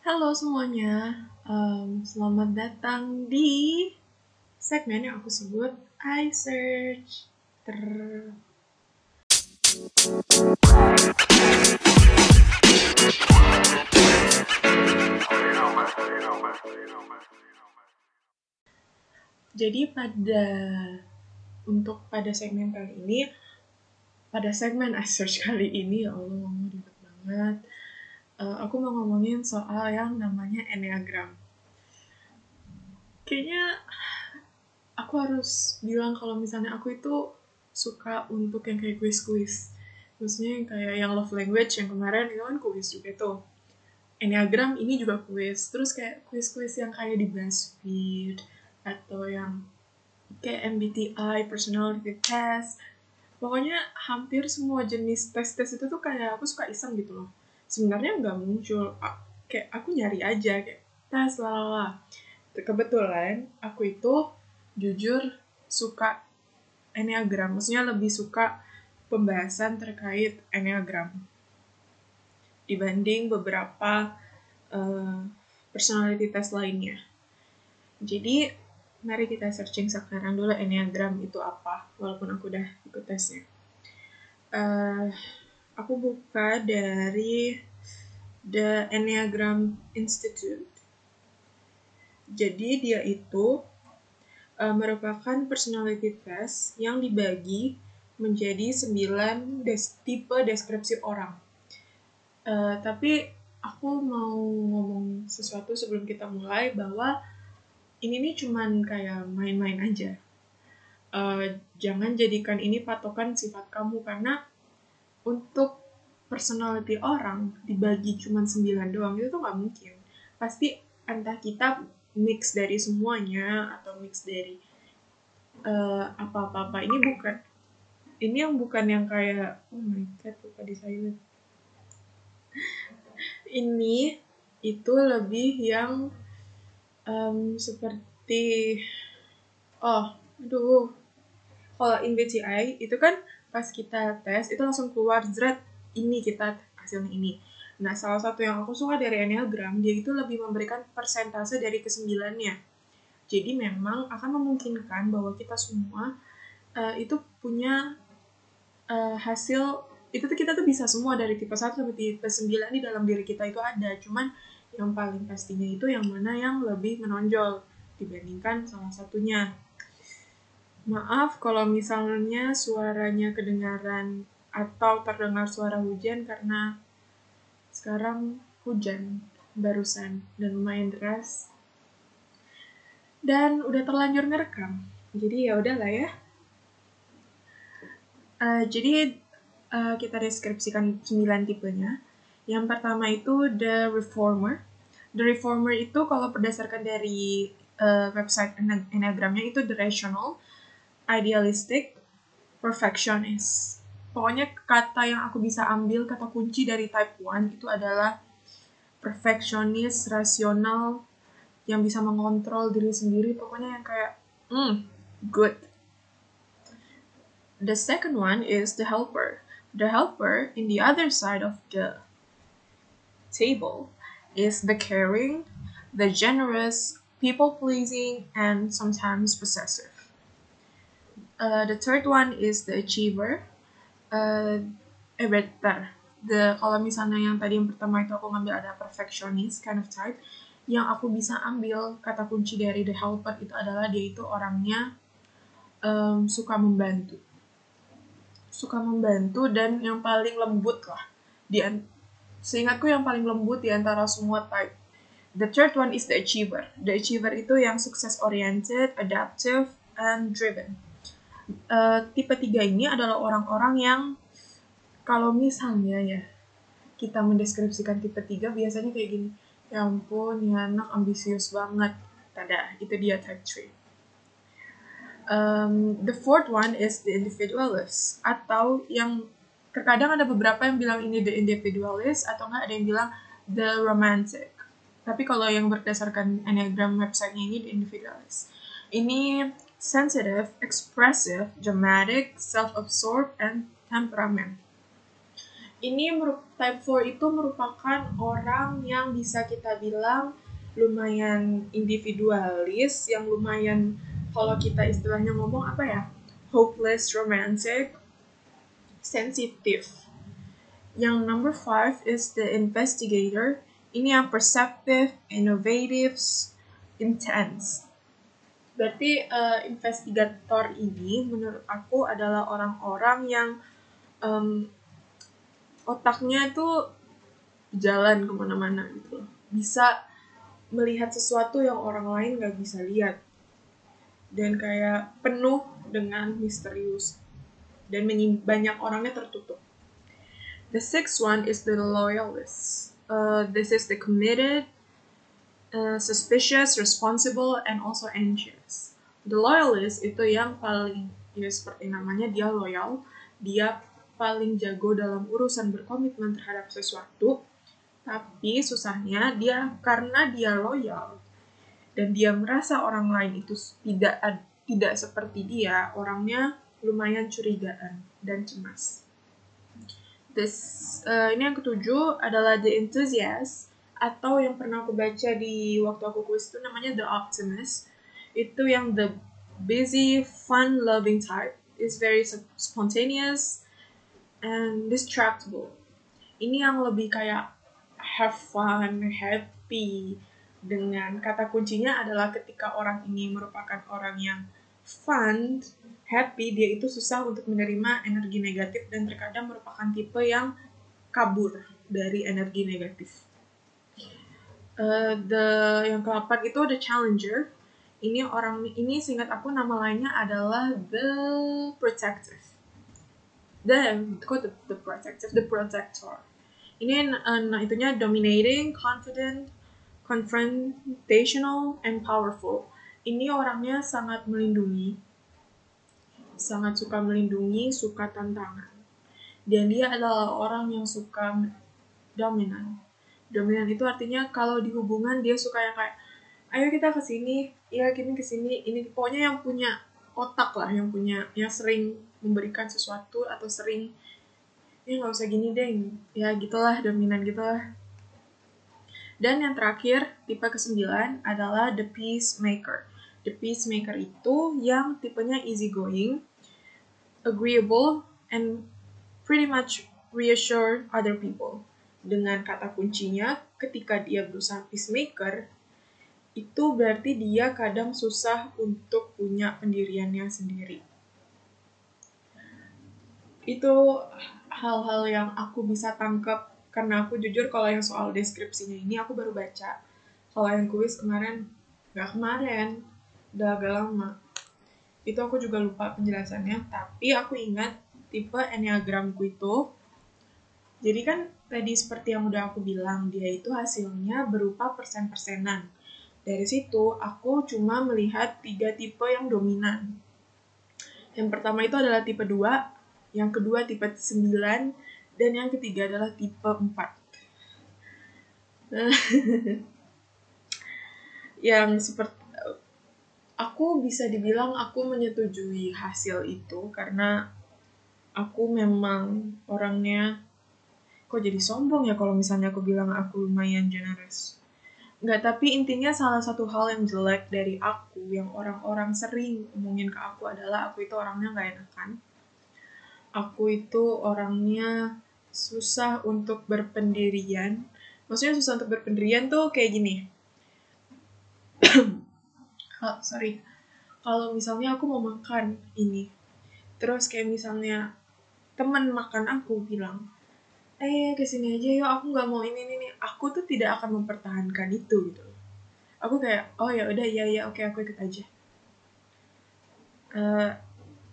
Halo semuanya, um, selamat datang di segmen yang aku sebut iSearch. Ter. Jadi pada untuk pada segmen kali ini, pada segmen iSearch kali ini, ya Allah, ribet banget uh, aku mau ngomongin soal yang namanya enneagram. Kayaknya aku harus bilang kalau misalnya aku itu suka untuk yang kayak quiz-quiz. Maksudnya yang kayak yang love language yang kemarin itu kan quiz juga tuh. Enneagram ini juga quiz. Terus kayak quiz-quiz yang kayak di BuzzFeed atau yang kayak MBTI, personality test. Pokoknya hampir semua jenis tes-tes itu tuh kayak aku suka iseng gitu loh sebenarnya nggak muncul. Kayak aku nyari aja kayak tas lala kebetulan aku itu jujur suka enneagram maksudnya lebih suka pembahasan terkait enneagram dibanding beberapa uh, personality test lainnya. Jadi mari kita searching sekarang dulu enneagram itu apa walaupun aku udah ikut tesnya. Uh, aku buka dari The Enneagram Institute. Jadi dia itu uh, merupakan personality test yang dibagi menjadi 9 des tipe deskripsi orang. Uh, tapi aku mau ngomong sesuatu sebelum kita mulai bahwa ini nih cuman kayak main-main aja. Uh, jangan jadikan ini patokan sifat kamu karena untuk personality orang dibagi cuma sembilan doang itu tuh nggak mungkin. Pasti entah kita mix dari semuanya atau mix dari uh, apa-apa-apa. Ini bukan ini yang bukan yang kayak oh my god lupa di silent ini itu lebih yang um, seperti oh aduh. Kalau in BCI itu kan pas kita tes itu langsung keluar zret ini kita hasilnya ini. Nah, salah satu yang aku suka dari Enneagram, dia itu lebih memberikan persentase dari kesembilannya. Jadi memang akan memungkinkan bahwa kita semua uh, itu punya uh, hasil itu tuh kita tuh bisa semua dari tipe 1 sampai tipe 9 di dalam diri kita itu ada. Cuman yang paling pastinya itu yang mana yang lebih menonjol dibandingkan salah satunya. Maaf kalau misalnya suaranya kedengaran atau terdengar suara hujan karena sekarang hujan barusan dan lumayan deras. Dan udah terlanjur ngerekam. Jadi ya udahlah ya. Uh, jadi uh, kita deskripsikan 9 tipenya. Yang pertama itu the reformer. The reformer itu kalau berdasarkan dari uh, website enagramnya itu the rational idealistic, perfectionist. Pokoknya kata yang aku bisa ambil, kata kunci dari type 1 itu adalah perfectionist, rasional, yang bisa mengontrol diri sendiri. Pokoknya yang kayak, hmm, good. The second one is the helper. The helper in the other side of the table is the caring, the generous, people pleasing, and sometimes possessive. Uh, the third one is the achiever. Uh, eh better. The kalau misalnya yang tadi yang pertama itu aku ngambil ada perfectionist kind of type, yang aku bisa ambil kata kunci dari the helper itu adalah dia itu orangnya um, suka membantu, suka membantu dan yang paling lembut lah di seingatku yang paling lembut di antara semua type. The third one is the achiever. The achiever itu yang sukses oriented, adaptive, and driven uh, tipe tiga ini adalah orang-orang yang kalau misalnya ya kita mendeskripsikan tipe tiga biasanya kayak gini ya ampun ya anak ambisius banget. Tada itu dia type 3 um, the fourth one is the individualist atau yang terkadang ada beberapa yang bilang ini the individualist atau enggak ada yang bilang the romantic. Tapi kalau yang berdasarkan enneagram websitenya ini the individualist. Ini sensitive, expressive, dramatic, self-absorbed, and temperament. ini type 4 itu merupakan orang yang bisa kita bilang lumayan individualis, yang lumayan kalau kita istilahnya ngomong apa ya, hopeless romantic, sensitive. Yang number 5 is the investigator. Ini yang perceptive, innovative, intense. Berarti uh, investigator ini menurut aku adalah orang-orang yang um, otaknya itu jalan ke mana-mana gitu loh. Bisa melihat sesuatu yang orang lain gak bisa lihat. Dan kayak penuh dengan misterius. Dan banyak orangnya tertutup. The sixth one is the loyalist. Uh, this is the committed, uh, suspicious, responsible, and also anxious. The loyalist itu yang paling, ya seperti namanya dia loyal, dia paling jago dalam urusan berkomitmen terhadap sesuatu, tapi susahnya dia karena dia loyal dan dia merasa orang lain itu tidak tidak seperti dia, orangnya lumayan curigaan dan cemas. This uh, ini yang ketujuh adalah the enthusiast atau yang pernah aku baca di waktu aku kuis itu namanya the optimist. Itu yang the busy, fun loving type is very spontaneous, and distractible. Ini yang lebih kayak have fun, happy. Dengan kata kuncinya adalah ketika orang ini merupakan orang yang fun, happy, dia itu susah untuk menerima energi negatif dan terkadang merupakan tipe yang kabur dari energi negatif. Uh, the yang keempat itu the challenger. Ini orang ini singkat aku nama lainnya adalah the protective the kok the, the protective the protector. Ini uh, itunya dominating confident confrontational and powerful. Ini orangnya sangat melindungi. Sangat suka melindungi suka tantangan. Dan dia adalah orang yang suka dominan dominan. Itu artinya kalau di hubungan dia suka yang kayak ayo kita ke sini ya kini ke sini. Ini pokoknya yang punya otak lah yang punya yang sering memberikan sesuatu atau sering ya nggak usah gini deh ya gitulah dominan gitulah. Dan yang terakhir tipe kesembilan adalah the peacemaker. The peacemaker itu yang tipenya easy going agreeable and pretty much reassure other people dengan kata kuncinya ketika dia berusaha peacemaker itu berarti dia kadang susah untuk punya pendiriannya sendiri. Itu hal-hal yang aku bisa tangkap karena aku jujur kalau yang soal deskripsinya ini aku baru baca. Kalau yang kuis kemarin, nggak kemarin, udah agak lama. Itu aku juga lupa penjelasannya, tapi aku ingat tipe enneagramku itu. Jadi kan tadi seperti yang udah aku bilang, dia itu hasilnya berupa persen-persenan dari situ, aku cuma melihat tiga tipe yang dominan. Yang pertama itu adalah tipe 2, yang kedua tipe 9, dan yang ketiga adalah tipe 4. yang seperti aku bisa dibilang aku menyetujui hasil itu karena aku memang orangnya kok jadi sombong ya kalau misalnya aku bilang aku lumayan generous Nggak, tapi intinya salah satu hal yang jelek dari aku, yang orang-orang sering ngomongin ke aku adalah aku itu orangnya nggak enakan. Aku itu orangnya susah untuk berpendirian. Maksudnya susah untuk berpendirian tuh kayak gini. oh, sorry. Kalau misalnya aku mau makan ini, terus kayak misalnya teman makan aku bilang, eh ke sini aja yuk aku nggak mau ini ini aku tuh tidak akan mempertahankan itu gitu aku kayak oh ya udah ya ya oke aku ikut aja. Uh,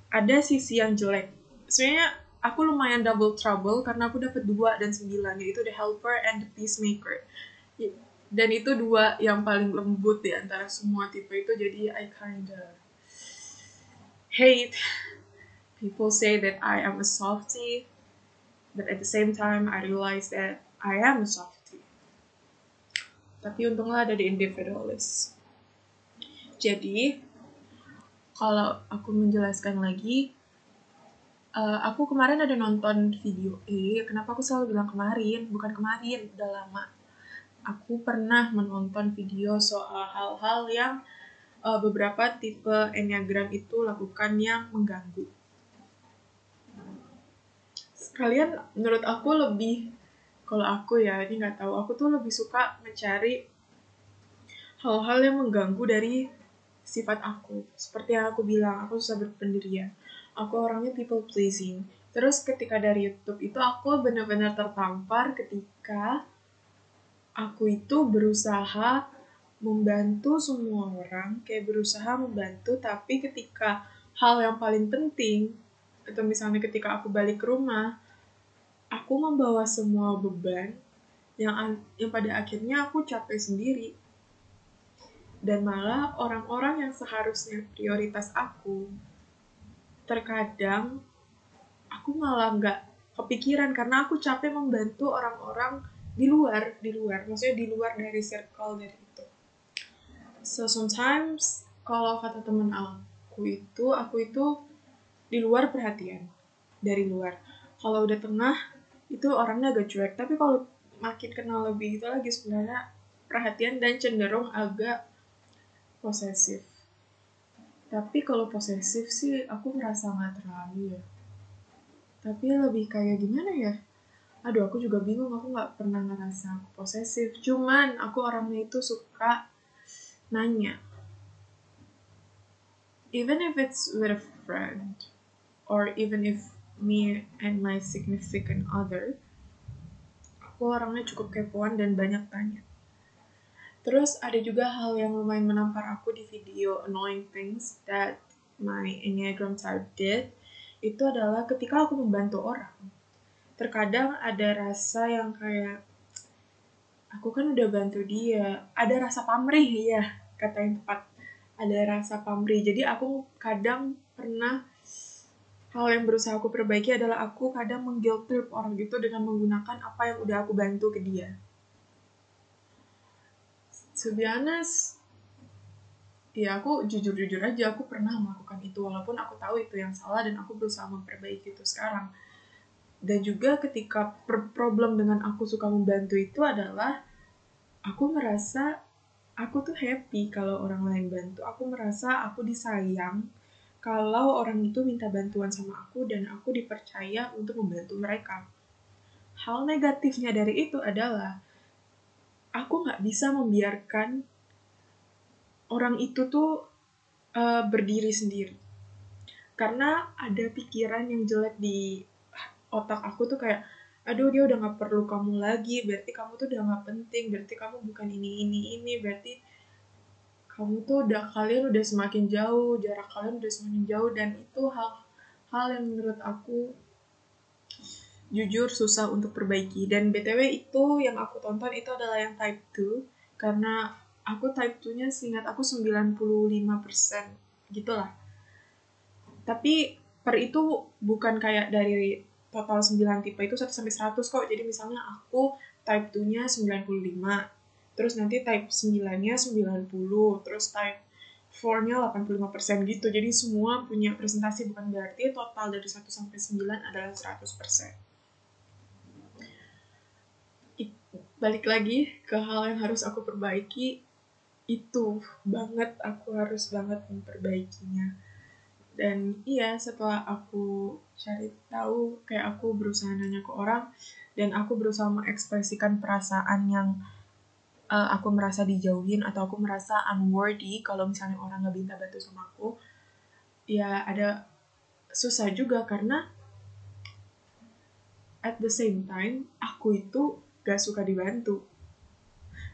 ada sisi yang jelek. Sebenarnya aku lumayan double trouble karena aku dapat dua dan sembilan yaitu the helper and the peacemaker. Dan itu dua yang paling lembut di antara semua tipe itu jadi I kinda hate. People say that I am a softie but at the same time I realize that I am a softie. Tapi untunglah ada di individualist. Jadi, kalau aku menjelaskan lagi, uh, aku kemarin ada nonton video eh kenapa aku selalu bilang kemarin bukan kemarin udah lama aku pernah menonton video soal hal-hal yang uh, beberapa tipe enneagram itu lakukan yang mengganggu kalian menurut aku lebih kalau aku ya ini nggak tahu aku tuh lebih suka mencari hal-hal yang mengganggu dari sifat aku. Seperti yang aku bilang aku susah berpendirian. Aku orangnya people pleasing. Terus ketika dari YouTube itu aku benar-benar tertampar ketika aku itu berusaha membantu semua orang kayak berusaha membantu tapi ketika hal yang paling penting atau misalnya ketika aku balik ke rumah aku membawa semua beban yang yang pada akhirnya aku capek sendiri. Dan malah orang-orang yang seharusnya prioritas aku terkadang aku malah nggak kepikiran karena aku capek membantu orang-orang di luar di luar maksudnya di luar dari circle dari itu. So sometimes kalau kata temen aku itu aku itu di luar perhatian dari luar. Kalau udah tengah itu orangnya agak cuek. Tapi kalau makin kenal lebih itu lagi sebenarnya perhatian dan cenderung agak posesif. Tapi kalau posesif sih aku merasa nggak terlalu ya. Tapi lebih kayak gimana ya? Aduh aku juga bingung. Aku nggak pernah ngerasa aku posesif. Cuman aku orangnya itu suka nanya. Even if it's with a friend or even if me and my significant other, aku orangnya cukup kepoan dan banyak tanya. Terus ada juga hal yang lumayan menampar aku di video annoying things that my Enneagram type did, itu adalah ketika aku membantu orang. Terkadang ada rasa yang kayak, aku kan udah bantu dia, ada rasa pamrih ya, kata yang tepat. Ada rasa pamrih, jadi aku kadang pernah hal yang berusaha aku perbaiki adalah aku kadang mengguilt trip orang itu dengan menggunakan apa yang udah aku bantu ke dia. To be ya aku jujur-jujur aja aku pernah melakukan itu walaupun aku tahu itu yang salah dan aku berusaha memperbaiki itu sekarang. Dan juga ketika problem dengan aku suka membantu itu adalah aku merasa aku tuh happy kalau orang lain bantu. Aku merasa aku disayang kalau orang itu minta bantuan sama aku dan aku dipercaya untuk membantu mereka. Hal negatifnya dari itu adalah aku nggak bisa membiarkan orang itu tuh uh, berdiri sendiri. Karena ada pikiran yang jelek di otak aku tuh kayak, aduh dia udah nggak perlu kamu lagi, berarti kamu tuh udah nggak penting, berarti kamu bukan ini ini ini, berarti kamu tuh udah kalian udah semakin jauh jarak kalian udah semakin jauh dan itu hal hal yang menurut aku jujur susah untuk perbaiki. Dan btw itu yang aku tonton itu adalah yang type 2 karena aku type 2 nya seingat aku 95% gitulah. Tapi per itu bukan kayak dari total 9 tipe itu 1 sampai 100 kok. Jadi misalnya aku type 2 nya 95 terus nanti type 9-nya 90, terus type 4-nya 85% gitu. Jadi semua punya presentasi bukan berarti total dari 1 sampai 9 adalah 100%. balik lagi ke hal yang harus aku perbaiki itu banget aku harus banget memperbaikinya dan iya setelah aku cari tahu kayak aku berusaha nanya ke orang dan aku berusaha mengekspresikan perasaan yang uh, aku merasa dijauhin atau aku merasa unworthy kalau misalnya orang nggak minta bantu sama aku ya ada susah juga karena at the same time aku itu gak suka dibantu.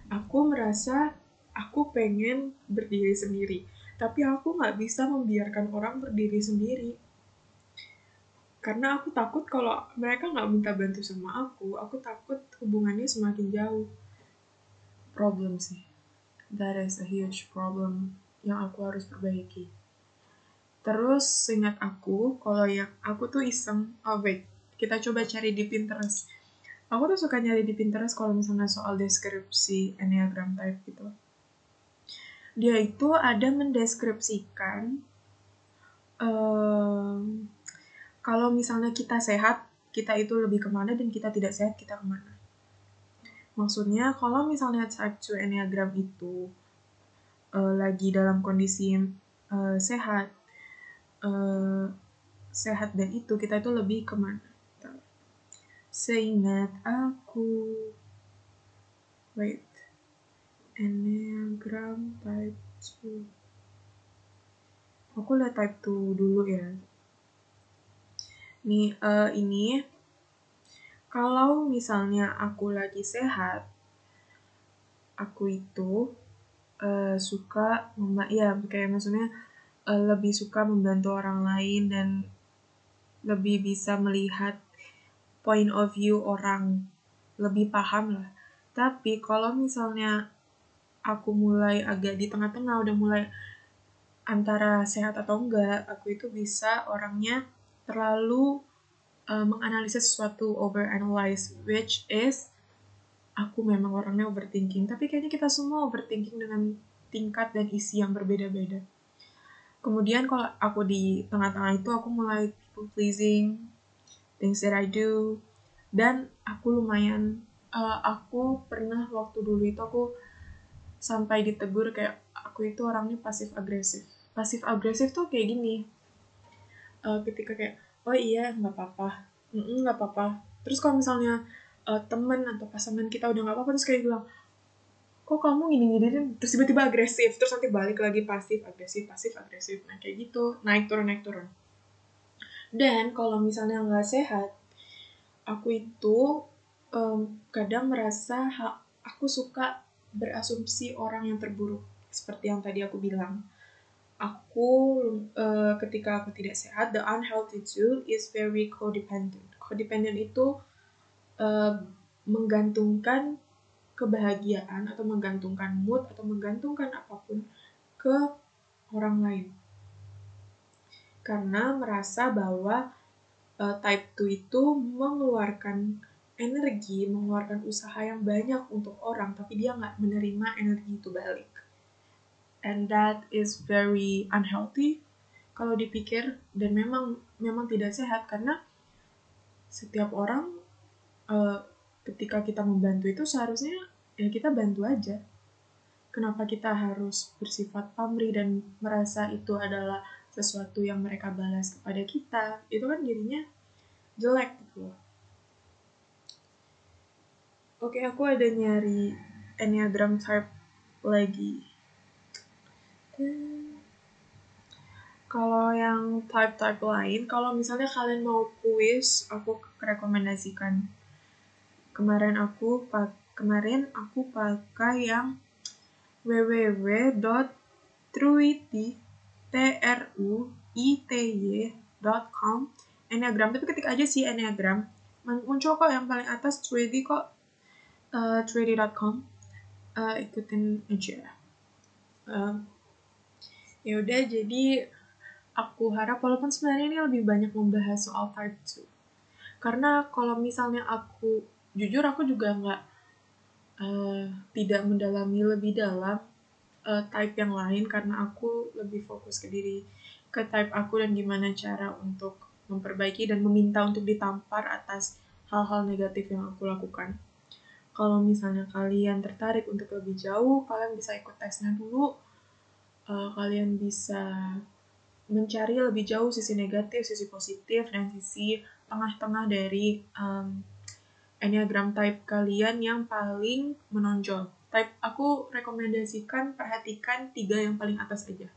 Aku merasa aku pengen berdiri sendiri tapi aku nggak bisa membiarkan orang berdiri sendiri. Karena aku takut kalau mereka nggak minta bantu sama aku aku takut hubungannya semakin jauh problem sih. That is a huge problem yang aku harus perbaiki. Terus ingat aku, kalau yang aku tuh iseng, oh wait, kita coba cari di Pinterest. Aku tuh suka nyari di Pinterest kalau misalnya soal deskripsi Enneagram type gitu. Dia itu ada mendeskripsikan um, kalau misalnya kita sehat, kita itu lebih ke mana dan kita tidak sehat, kita ke mana. Maksudnya, kalau misalnya type 2 Enneagram itu uh, lagi dalam kondisi uh, sehat, uh, sehat dan itu, kita itu lebih ke mana. Seingat aku, wait, Enneagram type 2. Aku lihat type 2 dulu ya. Nih, uh, ini kalau misalnya aku lagi sehat, aku itu uh, suka, ya kayak maksudnya uh, lebih suka membantu orang lain dan lebih bisa melihat point of view orang, lebih paham lah. Tapi kalau misalnya aku mulai agak di tengah-tengah, udah mulai antara sehat atau enggak, aku itu bisa orangnya terlalu uh, menganalisis sesuatu over analyze which is aku memang orangnya overthinking. Tapi kayaknya kita semua overthinking dengan tingkat dan isi yang berbeda-beda. Kemudian kalau aku di tengah-tengah itu aku mulai people pleasing things that I do. Dan aku lumayan uh, aku pernah waktu dulu itu aku sampai ditegur kayak aku itu orangnya pasif agresif pasif agresif tuh kayak gini. Uh, ketika kayak oh iya nggak apa-apa. Nggak apa-apa. Terus kalau misalnya uh, temen atau pasangan kita udah nggak apa-apa terus kayak bilang kok kamu gini gini terus tiba-tiba agresif terus nanti balik lagi pasif agresif pasif agresif. Nah kayak gitu. Naik turun naik turun. Dan kalau misalnya nggak sehat aku itu um, kadang merasa aku suka berasumsi orang yang terburuk. Seperti yang tadi aku bilang aku uh, ketika aku tidak sehat, the unhealthy too is very codependent. Codependent itu uh, menggantungkan kebahagiaan atau menggantungkan mood atau menggantungkan apa pun ke orang lain. Karena merasa bahwa uh, type 2 itu mengeluarkan energi, mengeluarkan usaha yang banyak untuk orang, tapi dia nggak menerima energi itu balik and that is very unhealthy kalau dipikir. Dan memang memang tidak sehat karena setiap orang uh, ketika kita membantu itu seharusnya ya kita bantu aja. Kenapa kita harus bersifat pamrih dan merasa itu adalah sesuatu yang mereka balas kepada kita? Itu kan jadinya jelek gitu oke aku ada nyari enneagram type lagi kalau yang type-type lain, kalau misalnya kalian mau kuis, aku rekomendasikan. Kemarin aku kemarin aku pakai yang www.truity.com Enneagram, tapi ketik aja sih Enneagram. Muncul kok yang paling atas Truity kok uh, eh, truity.com. Uh, eh, ikutin aja. Uh, ya udah jadi aku harap walaupun sebenarnya ini lebih banyak membahas soal part 2 karena kalau misalnya aku jujur aku juga nggak uh, tidak mendalami lebih dalam uh, type yang lain karena aku lebih fokus ke diri ke type aku dan gimana cara untuk memperbaiki dan meminta untuk ditampar atas hal-hal negatif yang aku lakukan. Kalau misalnya kalian tertarik untuk lebih jauh, kalian bisa ikut tesnya dulu uh, kalian bisa mencari lebih jauh sisi negatif, sisi positif, dan sisi tengah-tengah dari um, Enneagram type kalian yang paling menonjol. Type aku rekomendasikan perhatikan tiga yang paling atas aja.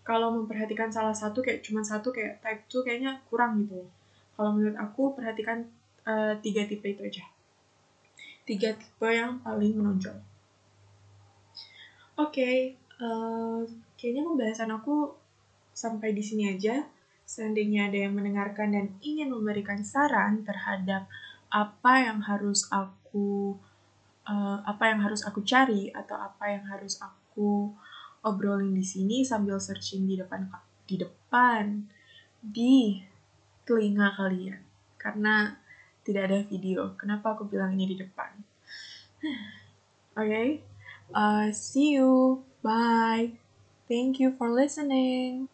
Kalau memperhatikan salah satu kayak cuma satu kayak type 2 kayaknya kurang gitu. Kalau menurut aku perhatikan uh, tiga tipe itu aja. Tiga tipe yang paling menonjol. Oke, okay, uh, kayaknya pembahasan aku sampai di sini aja. Seandainya ada yang mendengarkan dan ingin memberikan saran terhadap apa yang harus aku uh, apa yang harus aku cari atau apa yang harus aku obrolin di sini sambil searching di depan di depan di telinga kalian karena tidak ada video. Kenapa aku bilang ini di depan? Oke, okay? uh, see you. Bye. Thank you for listening.